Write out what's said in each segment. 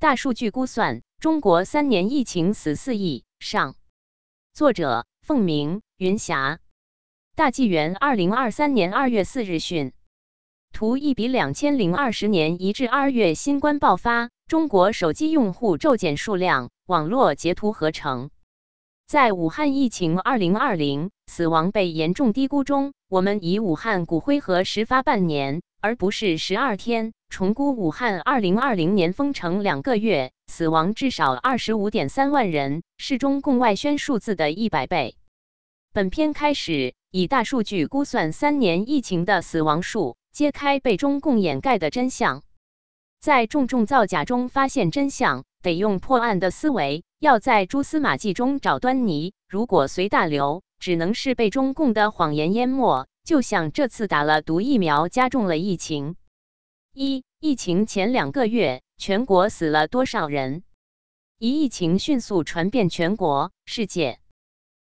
大数据估算，中国三年疫情死四亿。上，作者凤鸣云霞，大纪元二零二三年二月四日讯。图一比两千零二十年一至二月新冠爆发，中国手机用户骤减数量。网络截图合成。在武汉疫情二零二零死亡被严重低估中，我们以武汉骨灰盒实发半年，而不是十二天。重估武汉二零二零年封城两个月，死亡至少二十五点三万人，是中共外宣数字的一百倍。本片开始以大数据估算三年疫情的死亡数，揭开被中共掩盖的真相。在重重造假中发现真相，得用破案的思维。要在蛛丝马迹中找端倪，如果随大流，只能是被中共的谎言淹没。就像这次打了毒疫苗，加重了疫情。一、疫情前两个月，全国死了多少人？一、疫情迅速传遍全国、世界。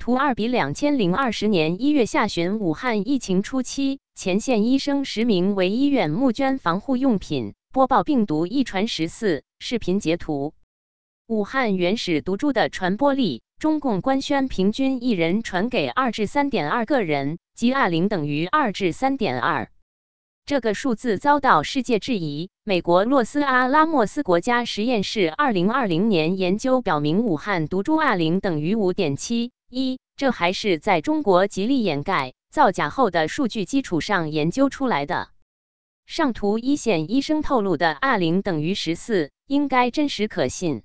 图二比两千零二十年一月下旬，武汉疫情初期，前线医生实名为医院募捐防护用品，播报病毒一传十四。视频截图。武汉原始毒株的传播力，中共官宣平均一人传给二至三点二个人，即二零等于二至三点二。这个数字遭到世界质疑。美国洛斯阿拉莫斯国家实验室二零二零年研究表明，武汉毒株二零等于五点七一，这还是在中国极力掩盖、造假后的数据基础上研究出来的。上图一线医生透露的二零等于十四，应该真实可信。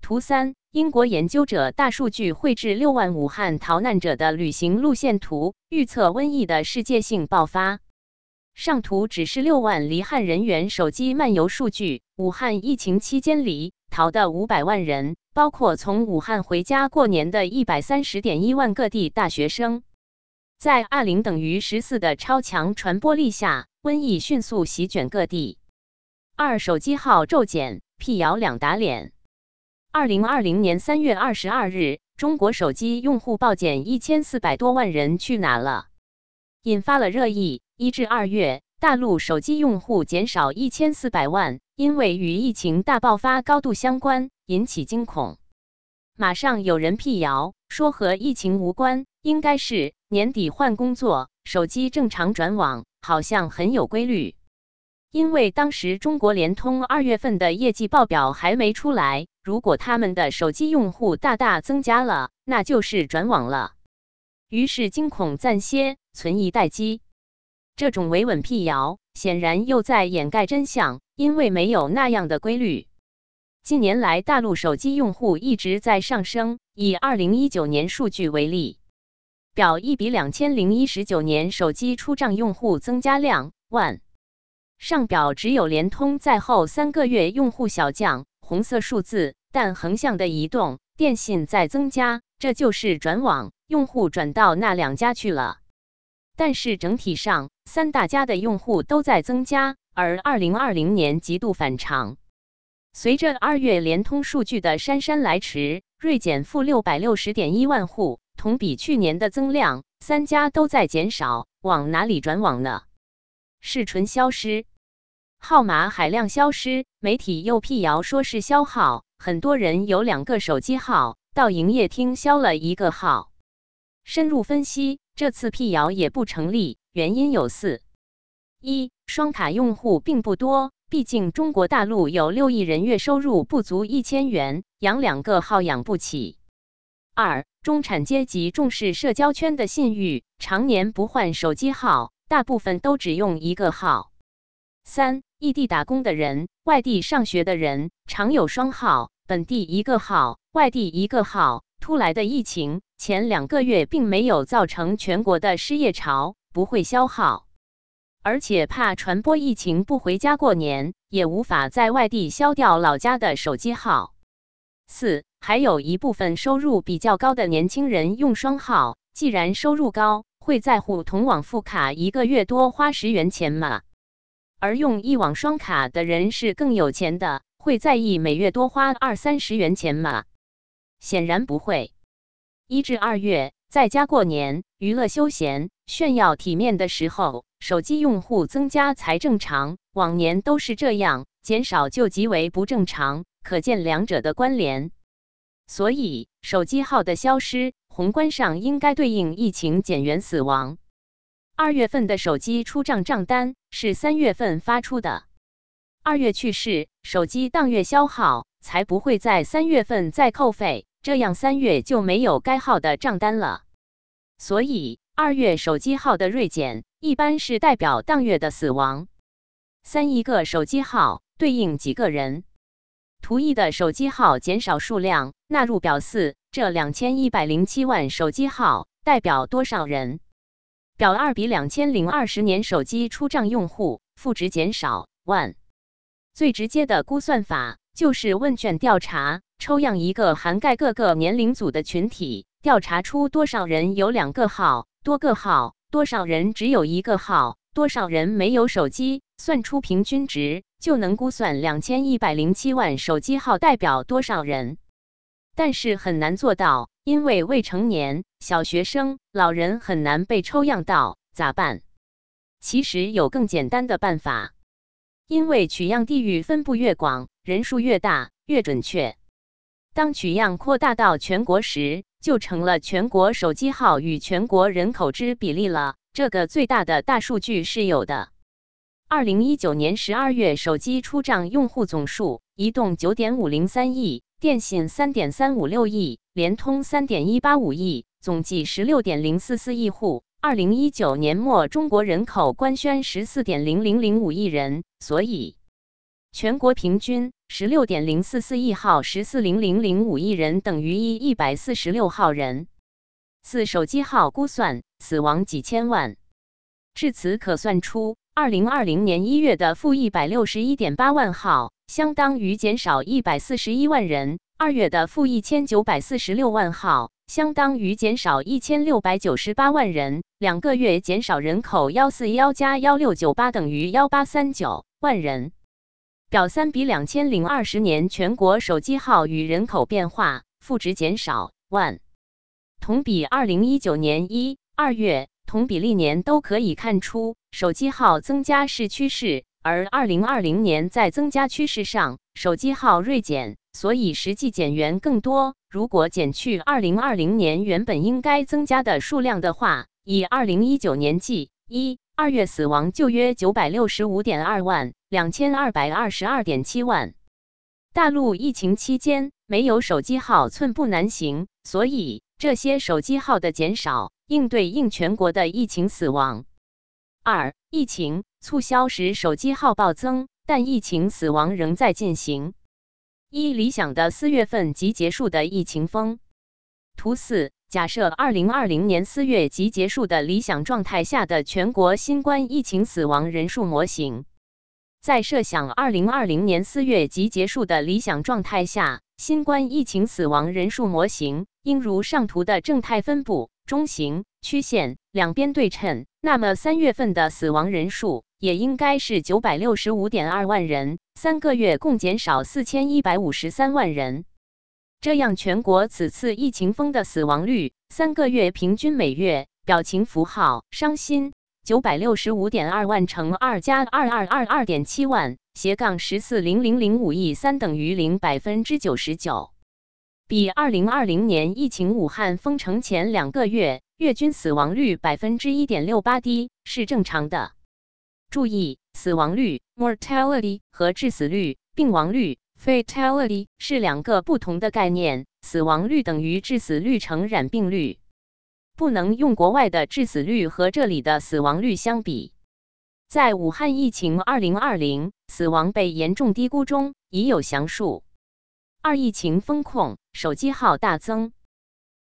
图三：英国研究者大数据绘制六万武汉逃难者的旅行路线图，预测瘟疫的世界性爆发。上图只是六万离汉人员手机漫游数据。武汉疫情期间离逃的五百万人，包括从武汉回家过年的一百三十点一万各地大学生。在二零等于十四的超强传播力下，瘟疫迅速席卷各地。二手机号骤减，辟谣两打脸。二零二零年三月二十二日，中国手机用户暴减一千四百多万人，去哪了？引发了热议。一至二月，大陆手机用户减少一千四百万，因为与疫情大爆发高度相关，引起惊恐。马上有人辟谣说和疫情无关，应该是年底换工作，手机正常转网，好像很有规律。因为当时中国联通二月份的业绩报表还没出来。如果他们的手机用户大大增加了，那就是转网了。于是惊恐暂歇，存疑待机。这种维稳辟谣，显然又在掩盖真相，因为没有那样的规律。近年来，大陆手机用户一直在上升。以二零一九年数据为例，表一比两千零一十九年手机出账用户增加量万。上表只有联通在后三个月用户小降。红色数字，但横向的移动，电信在增加，这就是转网，用户转到那两家去了。但是整体上，三大家的用户都在增加，而二零二零年极度反常。随着二月联通数据的姗姗来迟，锐减负六百六十点一万户，同比去年的增量，三家都在减少，往哪里转网呢？是纯消失？号码海量消失，媒体又辟谣说是消耗，很多人有两个手机号，到营业厅消了一个号。深入分析，这次辟谣也不成立，原因有四：一、双卡用户并不多，毕竟中国大陆有六亿人月收入不足一千元，养两个号养不起；二、中产阶级重视社交圈的信誉，常年不换手机号，大部分都只用一个号；三。异地打工的人、外地上学的人常有双号，本地一个号，外地一个号。突来的疫情前两个月并没有造成全国的失业潮，不会消耗，而且怕传播疫情不回家过年，也无法在外地消掉老家的手机号。四，还有一部分收入比较高的年轻人用双号，既然收入高，会在乎同网副卡一个月多花十元钱吗？而用一网双卡的人是更有钱的，会在意每月多花二三十元钱吗？显然不会。一至二月在家过年、娱乐休闲、炫耀体面的时候，手机用户增加才正常，往年都是这样，减少就极为不正常。可见两者的关联。所以，手机号的消失，宏观上应该对应疫情减员死亡。二月份的手机出账账单是三月份发出的，二月去世，手机当月消耗，才不会在三月份再扣费，这样三月就没有该号的账单了。所以，二月手机号的锐减，一般是代表当月的死亡。三一个手机号对应几个人？图一的手机号减少数量纳入表四，这两千一百零七万手机号代表多少人？表二比两千零二十年手机出账用户负值减少万。最直接的估算法就是问卷调查，抽样一个涵盖各个年龄组的群体，调查出多少人有两个号、多个号，多少人只有一个号，多少人没有手机，算出平均值。就能估算两千一百零七万手机号代表多少人，但是很难做到，因为未成年、小学生、老人很难被抽样到，咋办？其实有更简单的办法，因为取样地域分布越广，人数越大，越准确。当取样扩大到全国时，就成了全国手机号与全国人口之比例了。这个最大的大数据是有的。二零一九年十二月，手机出账用户总数：移动九点五零三亿，电信三点三五六亿，联通三点一八五亿，总计十六点零四四亿户。二零一九年末，中国人口官宣十四点零零零五亿人，所以全国平均十六点零四四亿号十四零零零五亿人等于一一百四十六号人。四手机号估算死亡几千万，至此可算出。二零二零年一月的负一百六十一点八万号，相当于减少一百四十一万人；二月的负一千九百四十六万号，相当于减少一千六百九十八万人。两个月减少人口幺四幺加幺六九八等于幺八三九万人。表三比两千零二十年全国手机号与人口变化负值减少万，同比二零一九年一二月。同比历年都可以看出，手机号增加是趋势，而二零二零年在增加趋势上，手机号锐减，所以实际减员更多。如果减去二零二零年原本应该增加的数量的话，以二零一九年计，一二月死亡就约九百六十五点二万，两千二百二十二点七万。大陆疫情期间没有手机号寸步难行，所以这些手机号的减少。应对应全国的疫情死亡。二、疫情促销时手机号暴增，但疫情死亡仍在进行。一、理想的四月份即结束的疫情风。图四：假设二零二零年四月即结束的理想状态下的全国新冠疫情死亡人数模型。在设想二零二零年四月即结束的理想状态下，新冠疫情死亡人数模型应如上图的正态分布。中型曲线两边对称，那么三月份的死亡人数也应该是九百六十五点二万人，三个月共减少四千一百五十三万人。这样，全国此次疫情风的死亡率，三个月平均每月表情符号伤心九百六十五点二万乘二加二二二二点七万斜杠十四零零零五亿三等于零百分之九十九。比二零二零年疫情武汉封城前两个月月均死亡率百分之一点六八低是正常的。注意，死亡率 （mortality） 和致死率（病亡率 ）（fatality） 是两个不同的概念。死亡率等于致死率乘染病率，不能用国外的致死率和这里的死亡率相比。在武汉疫情二零二零死亡被严重低估中已有详述。二、疫情风控，手机号大增。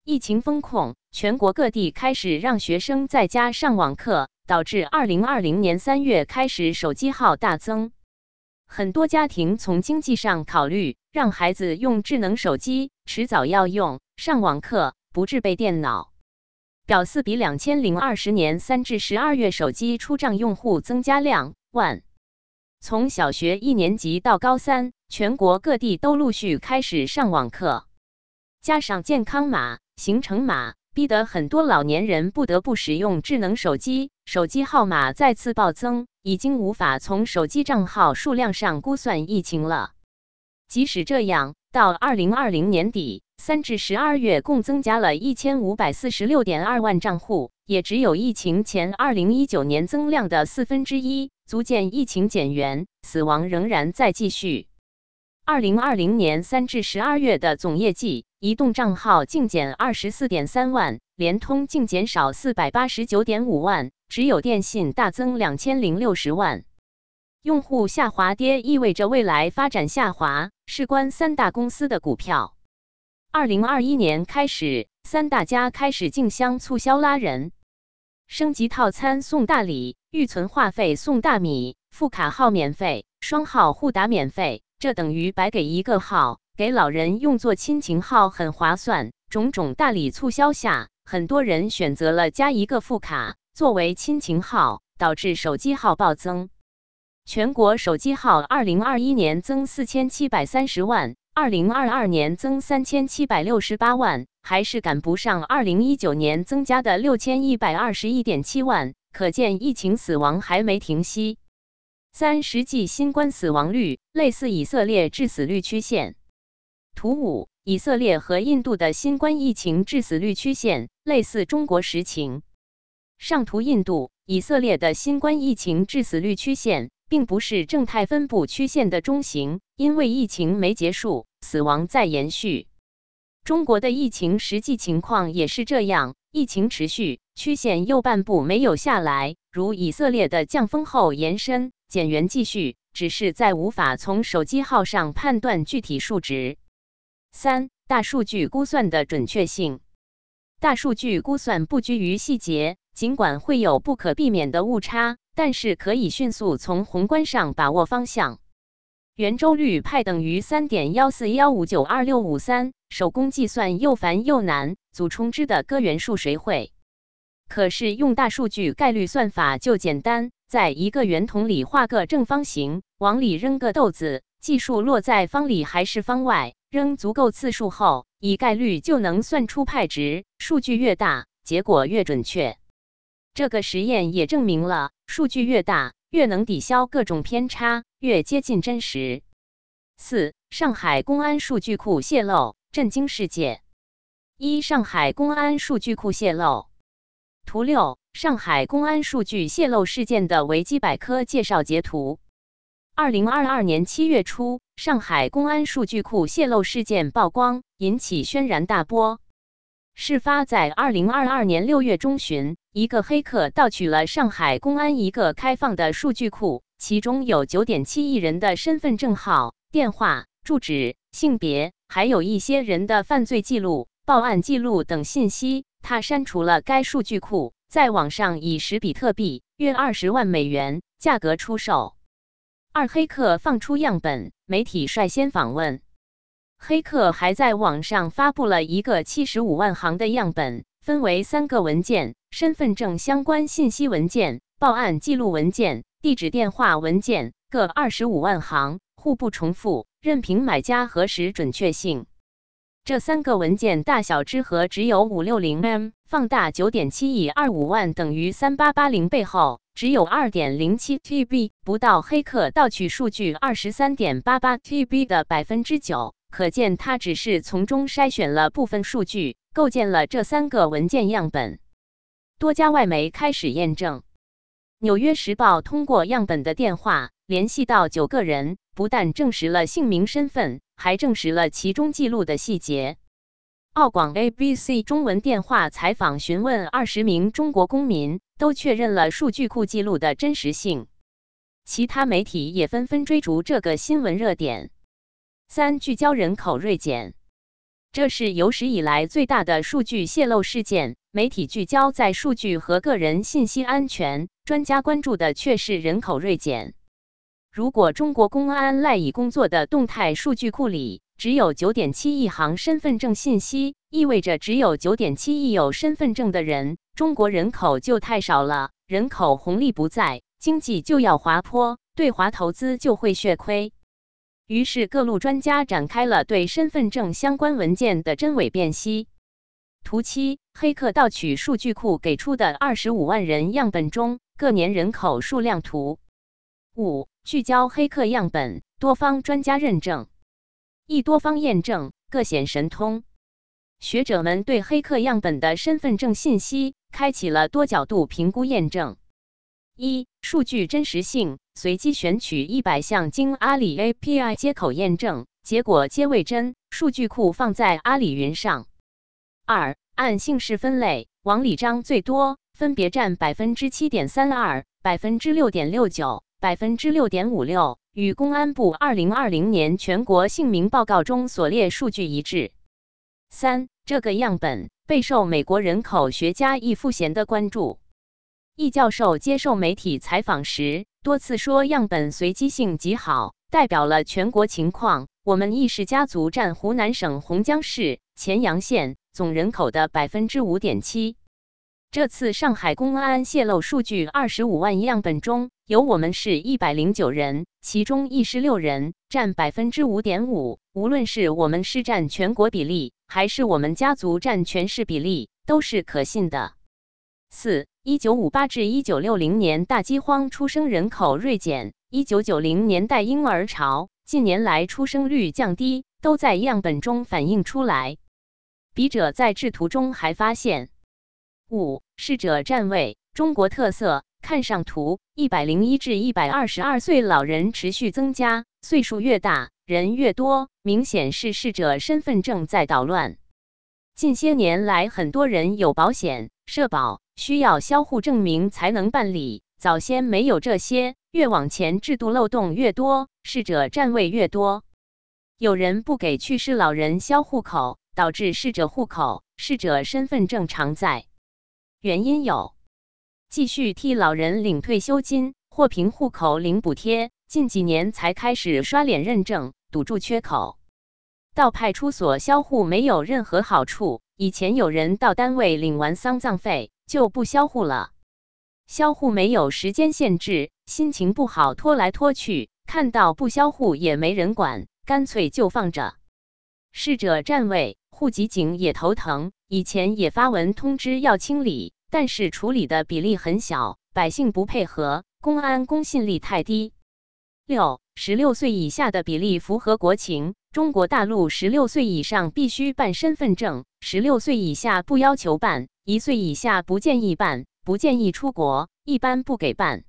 疫情风控，全国各地开始让学生在家上网课，导致二零二零年三月开始手机号大增。很多家庭从经济上考虑，让孩子用智能手机，迟早要用上网课，不置备电脑。表四比两千零二十年三至十二月手机出账用户增加量万。从小学一年级到高三，全国各地都陆续开始上网课，加上健康码、行程码，逼得很多老年人不得不使用智能手机，手机号码再次暴增，已经无法从手机账号数量上估算疫情了。即使这样，到二零二零年底，三至十二月共增加了一千五百四十六点二万账户，也只有疫情前二零一九年增量的四分之一，足见疫情减员，死亡仍然在继续。二零二零年三至十二月的总业绩，移动账号净减二十四点三万，联通净减少四百八十九点五万，只有电信大增两千零六十万。用户下滑跌意味着未来发展下滑。事关三大公司的股票。二零二一年开始，三大家开始竞相促销拉人，升级套餐送大礼，预存话费送大米，副卡号免费，双号互打免费。这等于白给一个号，给老人用作亲情号很划算。种种大礼促销下，很多人选择了加一个副卡作为亲情号，导致手机号暴增。全国手机号二零二一年增四千七百三十万，二零二二年增三千七百六十八万，还是赶不上二零一九年增加的六千一百二十一点七万。可见疫情死亡还没停息。三实际新冠死亡率类似以色列致死率曲线。图五，以色列和印度的新冠疫情致死率曲线类似中国实情。上图印度、以色列的新冠疫情致死率曲线，并不是正态分布曲线的中型，因为疫情没结束，死亡在延续。中国的疫情实际情况也是这样，疫情持续，曲线右半部没有下来，如以色列的降峰后延伸。减员继续，只是在无法从手机号上判断具体数值。三、大数据估算的准确性。大数据估算不拘于细节，尽管会有不可避免的误差，但是可以迅速从宏观上把握方向。圆周率派等于三点幺四幺五九二六五三，手工计算又烦又难，组充值的割圆数谁会？可是用大数据概率算法就简单。在一个圆筒里画个正方形，往里扔个豆子，计数落在方里还是方外，扔足够次数后，以概率就能算出派值。数据越大，结果越准确。这个实验也证明了，数据越大，越能抵消各种偏差，越接近真实。四、上海公安数据库泄露，震惊世界。一、上海公安数据库泄露。图六。上海公安数据泄露事件的维基百科介绍截图。二零二二年七月初，上海公安数据库泄露事件曝光，引起轩然大波。事发在二零二二年六月中旬，一个黑客盗取了上海公安一个开放的数据库，其中有九点七亿人的身份证号、电话、住址、性别，还有一些人的犯罪记录、报案记录等信息。他删除了该数据库。在网上以十比特币（约二十万美元）价格出售。二黑客放出样本，媒体率先访问。黑客还在网上发布了一个七十五万行的样本，分为三个文件：身份证相关信息文件、报案记录文件、地址电话文件，各二十五万行，互不重复，任凭买家核实准确性。这三个文件大小之和只有五六零 M，放大九点七亿二五万等于三八八零倍后，只有二点零七 TB，不到黑客盗取数据二十三点八八 TB 的百分之九。可见他只是从中筛选了部分数据，构建了这三个文件样本。多家外媒开始验证，《纽约时报》通过样本的电话联系到九个人，不但证实了姓名身份。还证实了其中记录的细节。澳广 ABC 中文电话采访询问二十名中国公民，都确认了数据库记录的真实性。其他媒体也纷纷追逐这个新闻热点。三、聚焦人口锐减，这是有史以来最大的数据泄露事件。媒体聚焦在数据和个人信息安全，专家关注的却是人口锐减。如果中国公安赖以工作的动态数据库里只有九点七亿行身份证信息，意味着只有九点七亿有身份证的人，中国人口就太少了，人口红利不在，经济就要滑坡，对华投资就会血亏。于是各路专家展开了对身份证相关文件的真伪辨析。图七，黑客盗取数据库给出的二十五万人样本中各年人口数量图。五。聚焦黑客样本，多方专家认证。亦多方验证，各显神通。学者们对黑客样本的身份证信息开启了多角度评估验证。一、数据真实性，随机选取一百项经阿里 API 接口验证，结果皆为真，数据库放在阿里云上。二、按姓氏分类，王李张最多，分别占百分之七点三二、百分之六点六九、百分之六点五六，与公安部二零二零年全国姓名报告中所列数据一致。三、这个样本备受美国人口学家易富贤的关注。易教授接受媒体采访时，多次说样本随机性极好，代表了全国情况。我们易氏家族占湖南省洪江市乾阳县总人口的百分之五点七。这次上海公安泄露数据，二十五万样本中有我们市一百零九人，其中一十六人，占百分之五点五。无论是我们市占全国比例，还是我们家族占全市比例，都是可信的。四。一九五八至一九六零年大饥荒，出生人口锐减；一九九零年代婴儿潮，近年来出生率降低，都在样本中反映出来。笔者在制图中还发现，五逝者占位，中国特色。看上图，一百零一至一百二十二岁老人持续增加，岁数越大，人越多，明显是逝者身份证在捣乱。近些年来，很多人有保险、社保。需要销户证明才能办理，早先没有这些，越往前制度漏洞越多，逝者占位越多。有人不给去世老人销户口，导致逝者户口、逝者身份证常在。原因有：继续替老人领退休金或凭户口领补贴，近几年才开始刷脸认证，堵住缺口。到派出所销户没有任何好处，以前有人到单位领完丧葬费。就不销户了，销户没有时间限制，心情不好拖来拖去，看到不销户也没人管，干脆就放着。逝者占位，户籍警也头疼，以前也发文通知要清理，但是处理的比例很小，百姓不配合，公安公信力太低。六十六岁以下的比例符合国情，中国大陆十六岁以上必须办身份证，十六岁以下不要求办。一岁以下不建议办，不建议出国，一般不给办。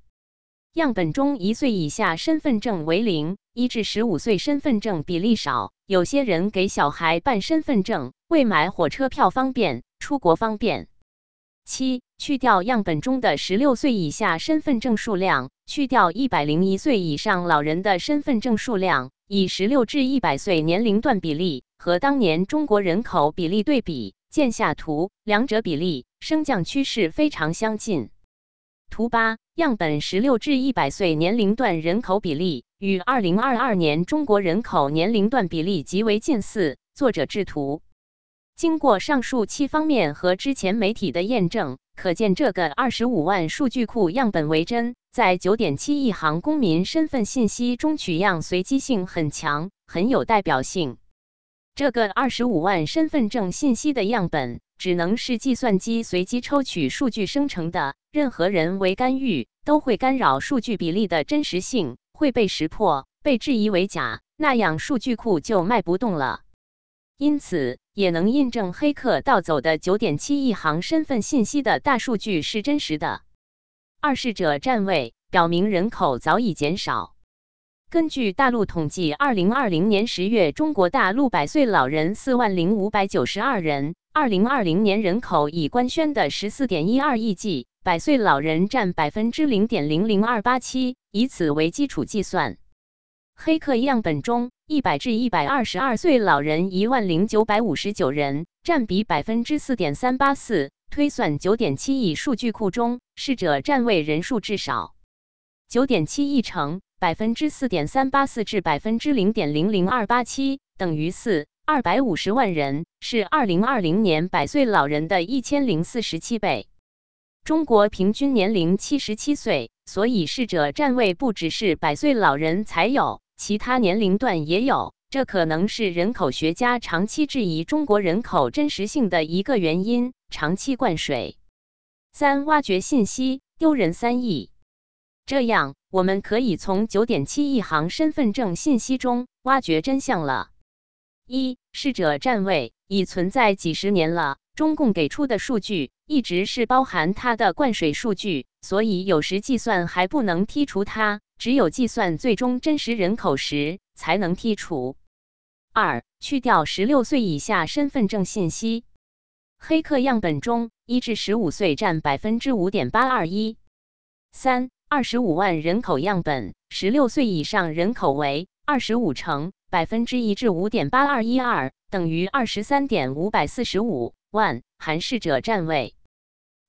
样本中一岁以下身份证为零，一至十五岁身份证比例少。有些人给小孩办身份证，为买火车票方便，出国方便。七，去掉样本中的十六岁以下身份证数量，去掉一百零一岁以上老人的身份证数量，以十六至一百岁年龄段比例和当年中国人口比例对比。见下图，两者比例升降趋势非常相近。图八，样本十六至一百岁年龄段人口比例与二零二二年中国人口年龄段比例极为近似。作者制图，经过上述七方面和之前媒体的验证，可见这个二十五万数据库样本为真，在九点七亿行公民身份信息中取样随机性很强，很有代表性。这个二十五万身份证信息的样本，只能是计算机随机抽取数据生成的，任何人为干预都会干扰数据比例的真实性，会被识破，被质疑为假，那样数据库就卖不动了。因此，也能印证黑客盗走的九点七亿行身份信息的大数据是真实的。二逝者占位，表明人口早已减少。根据大陆统计，二零二零年十月，中国大陆百岁老人四万零五百九十二人。二零二零年人口已官宣的十四点一二亿计，百岁老人占百分之零点零零二八七，以此为基础计算。黑客样本中，一百至一百二十二岁老人一万零九百五十九人，占比百分之四点三八四。推算九点七亿数据库中，逝者占位人数至少九点七亿乘。百分之四点三八四至百分之零点零零二八七等于四二百五十万人，是二零二零年百岁老人的一千零四十七倍。中国平均年龄七十七岁，所以逝者占位不只是百岁老人才有，其他年龄段也有。这可能是人口学家长期质疑中国人口真实性的一个原因，长期灌水。三挖掘信息，丢人三亿。这样，我们可以从九点七亿行身份证信息中挖掘真相了。一逝者占位已存在几十年了，中共给出的数据一直是包含它的灌水数据，所以有时计算还不能剔除它，只有计算最终真实人口时才能剔除。二去掉十六岁以下身份证信息，黑客样本中一至十五岁占百分之五点八二一。三二十五万人口样本，十六岁以上人口为二十五乘百分之一至五点八二一二，等于二十三点五百四十五万，含逝者占位。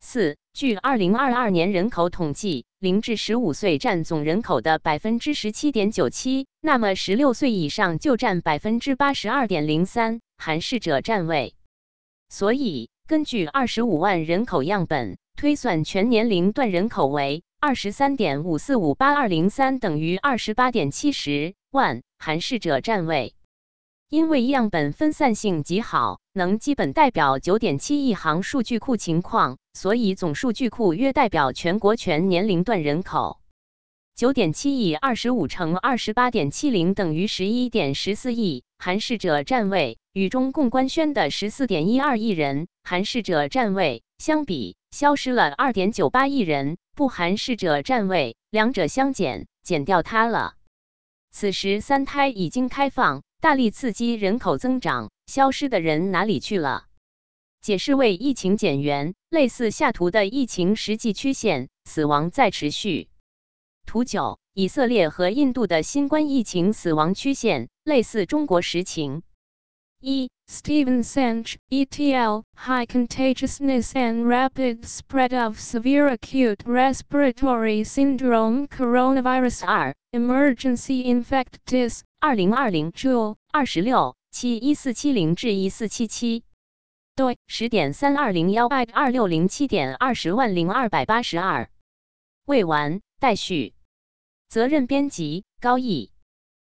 四据二零二二年人口统计，零至十五岁占总人口的百分之十七点九七，那么十六岁以上就占百分之八十二点零三，含逝者占位。所以根据二十五万人口样本推算，全年龄段人口为。二十三点五四五八二零三等于二十八点七十万，含逝者占位。因为样本分散性极好，能基本代表九点七亿行数据库情况，所以总数据库约代表全国全年龄段人口。九点七亿二十五乘二十八点七零等于十一点十四亿，含逝者占位。与中共官宣的十四点一二亿人含逝者占位相比，消失了二点九八亿人。不含逝者占位，两者相减，减掉它了。此时三胎已经开放，大力刺激人口增长，消失的人哪里去了？解释为疫情减员，类似下图的疫情实际曲线，死亡在持续。图九，以色列和印度的新冠疫情死亡曲线，类似中国实情。E. Stephen Sanch, ETL, High Contagiousness and Rapid Spread of Severe Acute Respiratory Syndrome Coronavirus 2 Emergency Infectious 2020 Jule 26七一四七零至一四七七。对十点三二零幺二六零七点二十万零二百八十二。未完待续，责任编辑高毅。